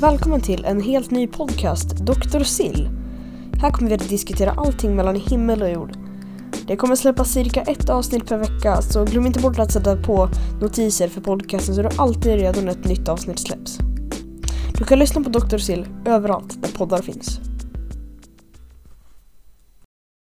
Välkommen till en helt ny podcast, Dr. Sill. Här kommer vi att diskutera allting mellan himmel och jord. Det kommer släppas cirka ett avsnitt per vecka, så glöm inte bort att sätta på notiser för podcasten så du alltid är redo när ett nytt avsnitt släpps. Du kan lyssna på Dr. Sill överallt där poddar finns.